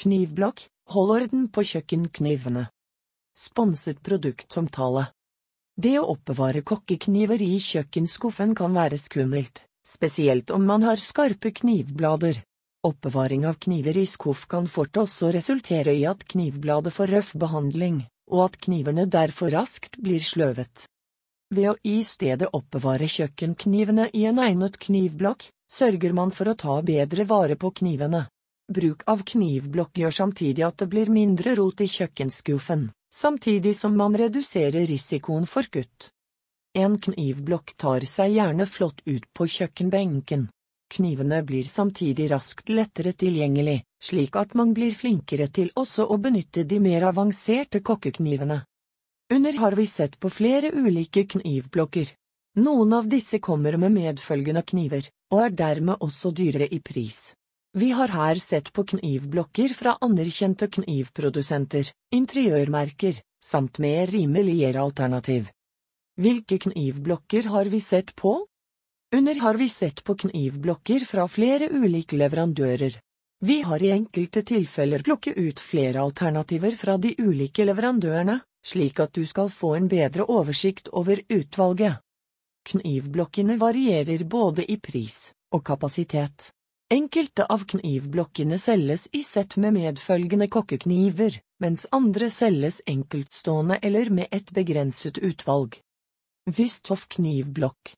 Knivblokk, hold orden på kjøkkenknivene. Sponset produktomtale. Det å oppbevare kokkekniver i kjøkkenskuffen kan være skummelt, spesielt om man har skarpe knivblader. Oppbevaring av kniver i skuff kan fort også resultere i at knivbladet får røff behandling, og at knivene derfor raskt blir sløvet. Ved å i stedet oppbevare kjøkkenknivene i en egnet knivblokk, sørger man for å ta bedre vare på knivene. Bruk av knivblokk gjør samtidig at det blir mindre rot i kjøkkenskuffen, samtidig som man reduserer risikoen for kutt. En knivblokk tar seg gjerne flott ut på kjøkkenbenken. Knivene blir samtidig raskt lettere tilgjengelig, slik at man blir flinkere til også å benytte de mer avanserte kokkeknivene. Under har vi sett på flere ulike knivblokker. Noen av disse kommer med medfølgende kniver, og er dermed også dyrere i pris. Vi har her sett på knivblokker fra anerkjente knivprodusenter, interiørmerker, samt med rimeligere alternativ. Hvilke knivblokker har vi sett på? Under har vi sett på knivblokker fra flere ulike leverandører. Vi har i enkelte tilfeller plukket ut flere alternativer fra de ulike leverandørene, slik at du skal få en bedre oversikt over utvalget. Knivblokkene varierer både i pris og kapasitet. Enkelte av knivblokkene selges i sett med medfølgende kokkekniver, mens andre selges enkeltstående eller med et begrenset utvalg. Wisthoff knivblokk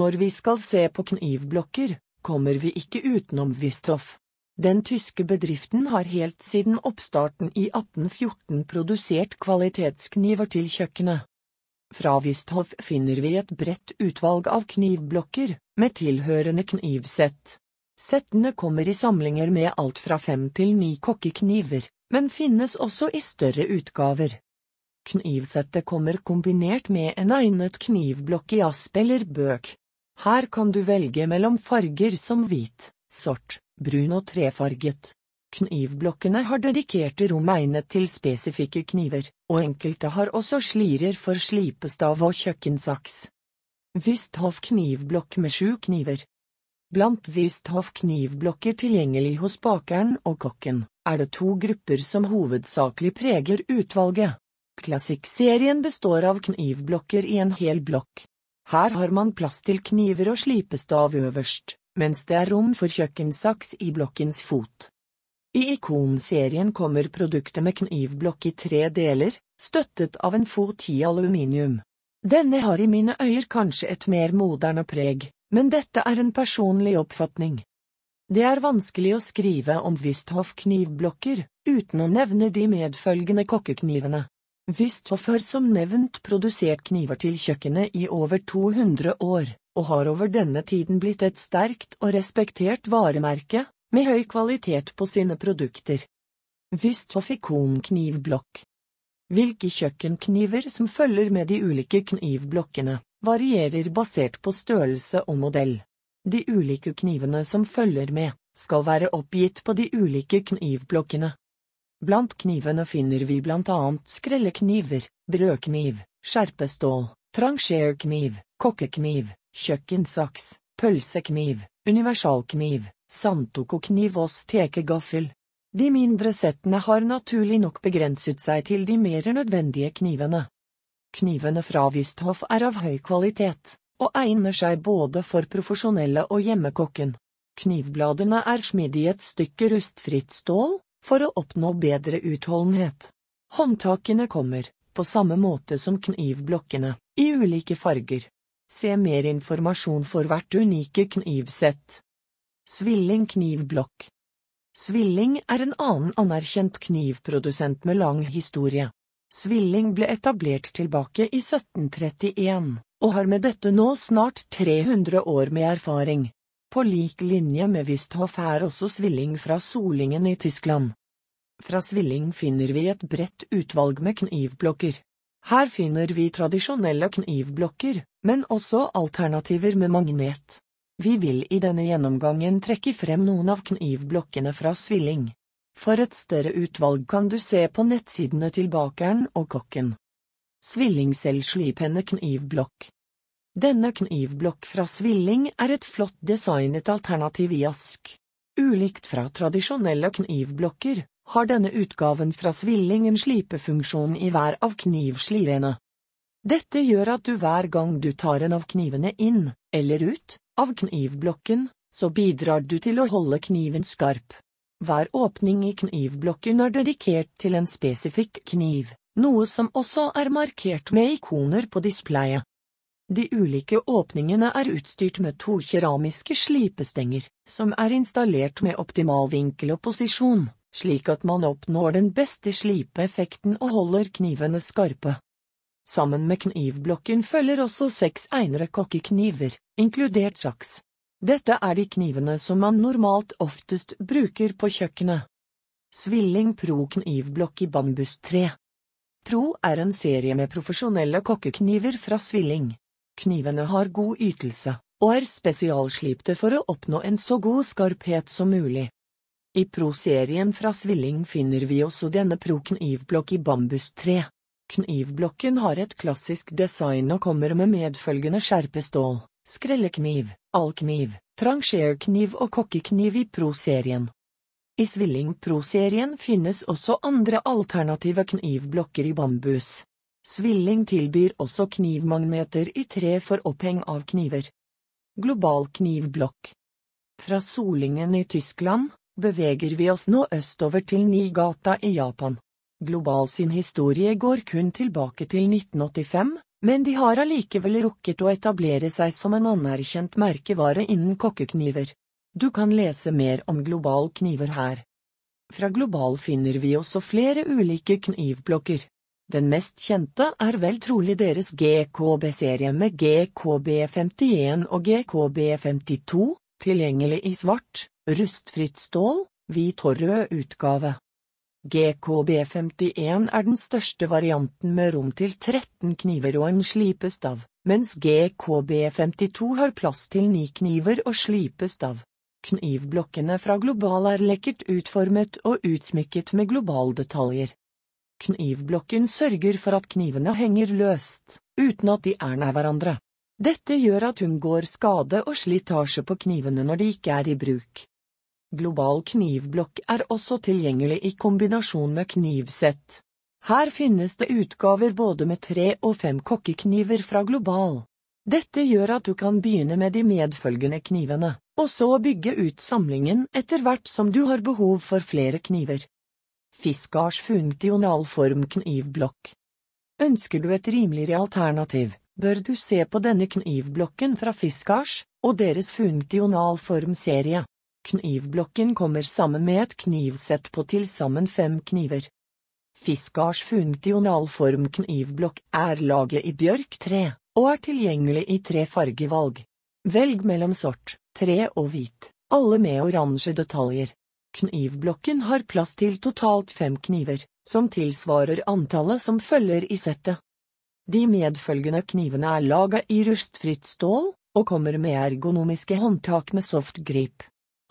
Når vi skal se på knivblokker, kommer vi ikke utenom Wisthoff. Den tyske bedriften har helt siden oppstarten i 1814 produsert kvalitetskniver til kjøkkenet. Fra Wisthoff finner vi et bredt utvalg av knivblokker, med tilhørende knivsett. Settene kommer i samlinger med alt fra fem til ni kokkekniver, men finnes også i større utgaver. Knivsettet kommer kombinert med en egnet knivblokk i asp eller bøk. Her kan du velge mellom farger som hvit, sort, brun og trefarget. Knivblokkene har dedikerte rom egnet til spesifikke kniver, og enkelte har også slirer for slipestav og kjøkkensaks. Wisthoff knivblokk med sju kniver, Blant Wisthoff knivblokker tilgjengelig hos bakeren og kokken, er det to grupper som hovedsakelig preger utvalget. Klassikkserien består av knivblokker i en hel blokk. Her har man plass til kniver og slipestav øverst, mens det er rom for kjøkkensaks i blokkens fot. I Ikonserien kommer produktet med knivblokk i tre deler, støttet av en fot i aluminium. Denne har i mine øyer kanskje et mer moderne preg, men dette er en personlig oppfatning. Det er vanskelig å skrive om Wisthoff knivblokker uten å nevne de medfølgende kokkeknivene. Wisthoff har som nevnt produsert kniver til kjøkkenet i over 200 år, og har over denne tiden blitt et sterkt og respektert varemerke, med høy kvalitet på sine produkter. Wisthoff ikonknivblokk Hvilke kjøkkenkniver som følger med de ulike knivblokkene, varierer basert på størrelse og modell. De ulike knivene som følger med, skal være oppgitt på de ulike knivblokkene. Blant knivene finner vi blant annet skrellekniver, brødkniv, skjerpestål, trancherkniv, kokkekniv, kjøkkensaks, pølsekniv, universalkniv, santokokniv og stekegaffel. De mindre settene har naturlig nok begrenset seg til de mer nødvendige knivene. Knivene fra Wisthoff er av høy kvalitet, og egner seg både for profesjonelle og hjemmekokken. Knivbladene er smidd i et stykke rustfritt stål, for å oppnå bedre utholdenhet. Håndtakene kommer, på samme måte som knivblokkene, i ulike farger. Se mer informasjon for hvert unike knivsett. Svilling knivblokk Svilling er en annen anerkjent knivprodusent med lang historie. Svilling ble etablert tilbake i 1731, og har med dette nå snart 300 år med erfaring. På lik linje med Wisthoff er også Svilling fra Solingen i Tyskland. Fra Svilling finner vi et bredt utvalg med knivblokker. Her finner vi tradisjonelle knivblokker, men også alternativer med magnet. Vi vil i denne gjennomgangen trekke frem noen av knivblokkene fra Svilling. For et større utvalg kan du se på nettsidene til bakeren og kokken. Svillingselvslipende knivblokk Denne knivblokk fra Svilling er et flott designet alternativ i ask. Ulikt fra tradisjonelle knivblokker, har denne utgaven fra Svilling en slipefunksjon i hver av knivslirene. Dette gjør at du hver gang du tar en av knivene inn, eller ut, av knivblokken, så bidrar du til å holde kniven skarp. Hver åpning i knivblokken er dedikert til en spesifikk kniv, noe som også er markert med ikoner på displayet. De ulike åpningene er utstyrt med to keramiske slipestenger, som er installert med optimal vinkel og posisjon, slik at man oppnår den beste slipeeffekten og holder knivene skarpe. Sammen med knivblokken følger også seks egnede kokkekniver, inkludert saks. Dette er de knivene som man normalt oftest bruker på kjøkkenet. Svilling Pro knivblokk i bambustre. Pro er en serie med profesjonelle kokkekniver fra Svilling. Knivene har god ytelse, og er spesialslipte for å oppnå en så god skarphet som mulig. I Pro-serien fra Svilling finner vi også denne Pro knivblokk i bambustre. Knivblokken har et klassisk design og kommer med medfølgende skjerpestål, skrellekniv, allkniv, trancherkniv og kokkekniv i Pro-serien. I Svilling Pro-serien finnes også andre alternative knivblokker i bambus. Svilling tilbyr også knivmagneter i tre for oppheng av kniver. Global knivblokk Fra Solingen i Tyskland beveger vi oss nå østover til Nigata i Japan. Global sin historie går kun tilbake til 1985, men de har allikevel rukket å etablere seg som en anerkjent merkevare innen kokkekniver. Du kan lese mer om Global kniver her. Fra Global finner vi også flere ulike knivblokker. Den mest kjente er vel trolig deres GKB-serie med GKB51 og GKB52, tilgjengelig i svart, rustfritt stål, hvit og rød utgave. GKB51 er den største varianten med rom til 13 kniver og en slipestav, mens GKB52 har plass til 9 kniver og slipestav. Knivblokkene fra Global er lekkert utformet og utsmykket med globaldetaljer. Knivblokken sørger for at knivene henger løst, uten at de er nær hverandre. Dette gjør at hun går skade og slitasje på knivene når de ikke er i bruk. Global knivblokk er også tilgjengelig i kombinasjon med knivsett. Her finnes det utgaver både med tre og fem kokkekniver fra Global. Dette gjør at du kan begynne med de medfølgende knivene, og så bygge ut samlingen etter hvert som du har behov for flere kniver. Fiskars funktionalform knivblokk Ønsker du et rimeligere alternativ, bør du se på denne knivblokken fra Fiskars og deres funktionalform-serie. Knivblokken kommer sammen med et knivsett på til sammen fem kniver. Fiskars funksjonalform knivblokk er laget i bjørktre, og er tilgjengelig i tre fargevalg. Velg mellom sort, tre og hvit, alle med oransje detaljer. Knivblokken har plass til totalt fem kniver, som tilsvarer antallet som følger i settet. De medfølgende knivene er laget i rustfritt stål, og kommer med ergonomiske håndtak med soft grip.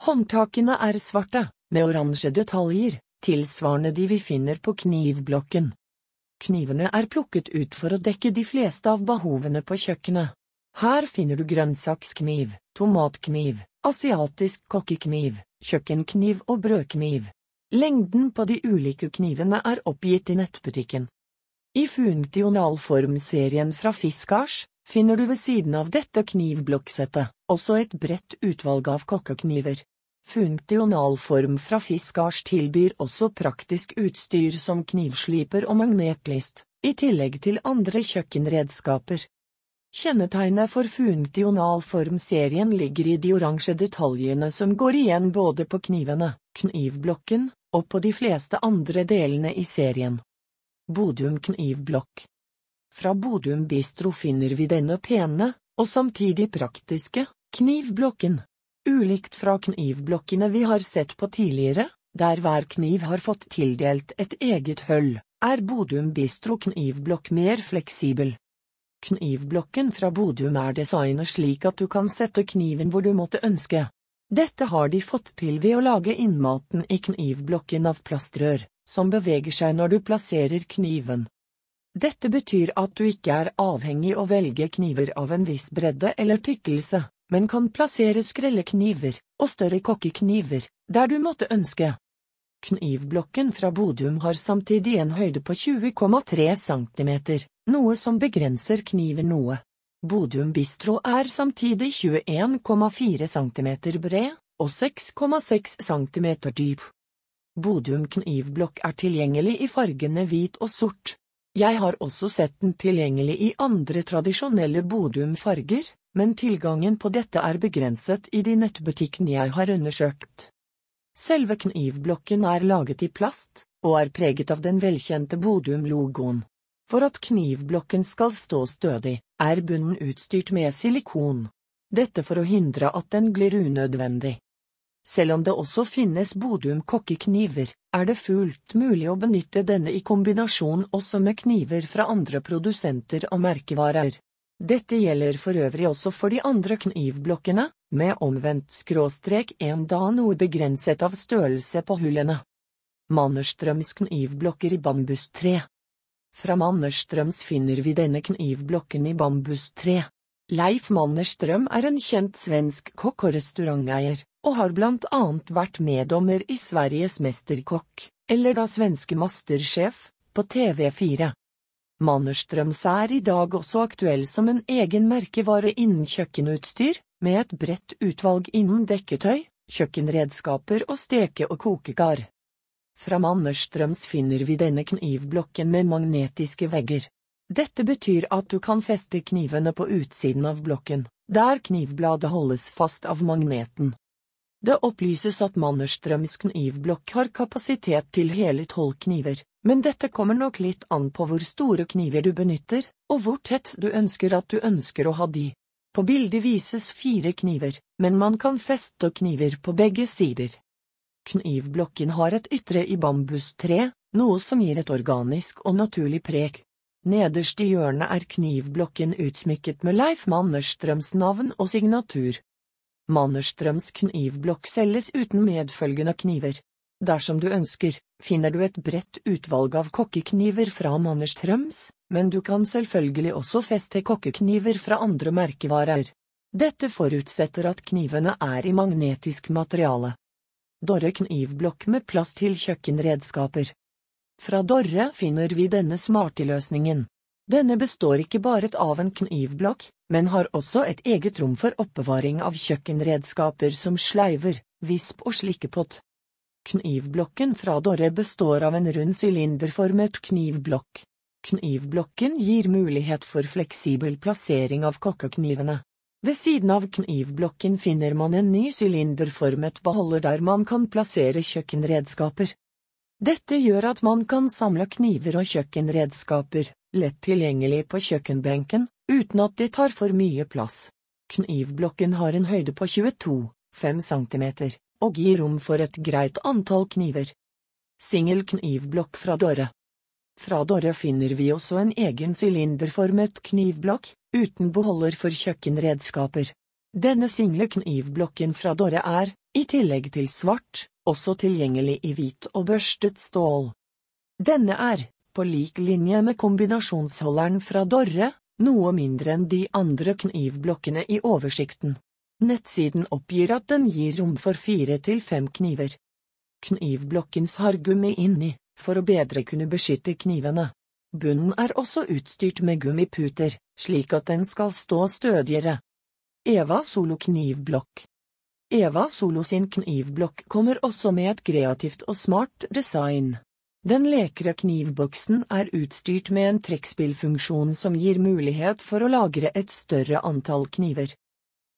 Håndtakene er svarte, med oransje detaljer, tilsvarende de vi finner på knivblokken. Knivene er plukket ut for å dekke de fleste av behovene på kjøkkenet. Her finner du grønnsakskniv, tomatkniv, asiatisk kokkekniv, kjøkkenkniv og brødkniv. Lengden på de ulike knivene er oppgitt i nettbutikken. I funktionalform-serien fra Fiskars finner du ved siden av dette knivblokksettet også et bredt utvalg av kokkekniver. Funktionalform fra Fiskars tilbyr også praktisk utstyr som knivsliper og magnetlist, i tillegg til andre kjøkkenredskaper. Kjennetegnet for funktionalform-serien ligger i de oransje detaljene som går igjen både på knivene, knivblokken, og på de fleste andre delene i serien. Bodum knivblokk Fra Bodum Bistro finner vi denne pene, og samtidig praktiske, knivblokken. Ulikt fra knivblokkene vi har sett på tidligere, der hver kniv har fått tildelt et eget høll, er Bodum Bistro knivblokk mer fleksibel. Knivblokken fra Bodum er designet slik at du kan sette kniven hvor du måtte ønske. Dette har de fått til ved å lage innmaten i knivblokken av plastrør, som beveger seg når du plasserer kniven. Dette betyr at du ikke er avhengig å velge kniver av en viss bredde eller tykkelse men kan plassere skrellekniver og større kokkekniver der du måtte ønske. Knivblokken fra Bodum har samtidig en høyde på 20,3 cm, noe som begrenser kniven noe. Bodum Bistro er samtidig 21,4 cm bred og 6,6 cm dyp. Bodum knivblokk er tilgjengelig i fargene hvit og sort. Jeg har også sett den tilgjengelig i andre tradisjonelle Bodum-farger, men tilgangen på dette er begrenset i de nettbutikkene jeg har undersøkt. Selve knivblokken er laget i plast, og er preget av den velkjente Bodum-logoen. For at knivblokken skal stå stødig, er bunnen utstyrt med silikon. Dette for å hindre at den glir unødvendig. Selv om det også finnes Bodum kokkekniver, er det fullt mulig å benytte denne i kombinasjon også med kniver fra andre produsenter og merkevarer. Dette gjelder for øvrig også for de andre knivblokkene, med omvendt skråstrek en da noe begrenset av størrelse på hullene. Mannerstrøms knivblokker i bambustre Fra Mannerstrøms finner vi denne knivblokken i bambustre. Leif Mannerstrøm er en kjent svensk kokk og restauranteier, og har blant annet vært meddommer i Sveriges Mesterkokk, eller da svenske mastersjef, på TV4. Mannerstrøms er i dag også aktuell som en egen merkevare innen kjøkkenutstyr, med et bredt utvalg innen dekketøy, kjøkkenredskaper og steke- og kokekar. Fra Mannerstrøms finner vi denne knivblokken med magnetiske vegger. Dette betyr at du kan feste knivene på utsiden av blokken, der knivbladet holdes fast av magneten. Det opplyses at Mannerstrøms knivblokk har kapasitet til hele tolv kniver, men dette kommer nok litt an på hvor store kniver du benytter, og hvor tett du ønsker at du ønsker å ha de. På bildet vises fire kniver, men man kan feste kniver på begge sider. Knivblokken har et ytre i bambustre, noe som gir et organisk og naturlig preg. Nederst i hjørnet er knivblokken utsmykket med Leif Mannerstrøms navn og signatur. Mannerstrøms knivblokk selges uten medfølgende kniver. Dersom du ønsker, finner du et bredt utvalg av kokkekniver fra Mannerstrøms, men du kan selvfølgelig også feste kokkekniver fra andre merkevarer. Dette forutsetter at knivene er i magnetisk materiale. Dorre knivblokk med plass til kjøkkenredskaper. Fra Dorre finner vi denne smarte løsningen. Denne består ikke bare av en knivblokk, men har også et eget rom for oppbevaring av kjøkkenredskaper som sleiver, visp og slikkepott. Knivblokken fra Dorre består av en rund sylinderformet knivblokk. Knivblokken gir mulighet for fleksibel plassering av kokkeknivene. Ved siden av knivblokken finner man en ny sylinderformet beholder der man kan plassere kjøkkenredskaper. Dette gjør at man kan samle kniver og kjøkkenredskaper, lett tilgjengelig på kjøkkenbenken, uten at det tar for mye plass. Knivblokken har en høyde på 22,5 cm, og gir rom for et greit antall kniver. Singel knivblokk fra Dåre fra Dorre finner vi også en egen sylinderformet knivblokk, uten beholder for kjøkkenredskaper. Denne single knivblokken fra Dorre er, i tillegg til svart, også tilgjengelig i hvit og børstet stål. Denne er, på lik linje med kombinasjonsholderen fra Dorre, noe mindre enn de andre knivblokkene i oversikten. Nettsiden oppgir at den gir rom for fire til fem kniver. Knivblokkens har gummi inni, for å bedre kunne beskytte knivene. Bunnen er også utstyrt med gummiputer, slik at den skal stå stødigere. Eva Solo knivblokk Eva Solo sin knivblokk kommer også med et kreativt og smart design. Den lekre knivboksen er utstyrt med en trekkspillfunksjon som gir mulighet for å lagre et større antall kniver.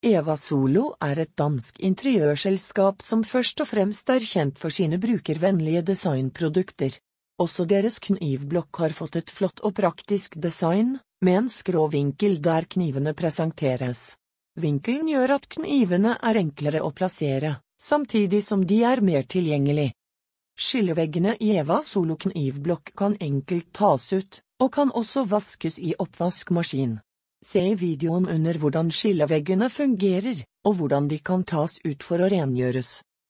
Eva Solo er et dansk interiørselskap som først og fremst er kjent for sine brukervennlige designprodukter. Også deres knivblokk har fått et flott og praktisk design, med en skrå vinkel der knivene presenteres. Vinkelen gjør at knivene er enklere å plassere, samtidig som de er mer tilgjengelig. Skilleveggene i Eva Solo knivblokk kan enkelt tas ut, og kan også vaskes i oppvaskmaskin. Se i videoen under hvordan skilleveggene fungerer, og hvordan de kan tas ut for å rengjøres.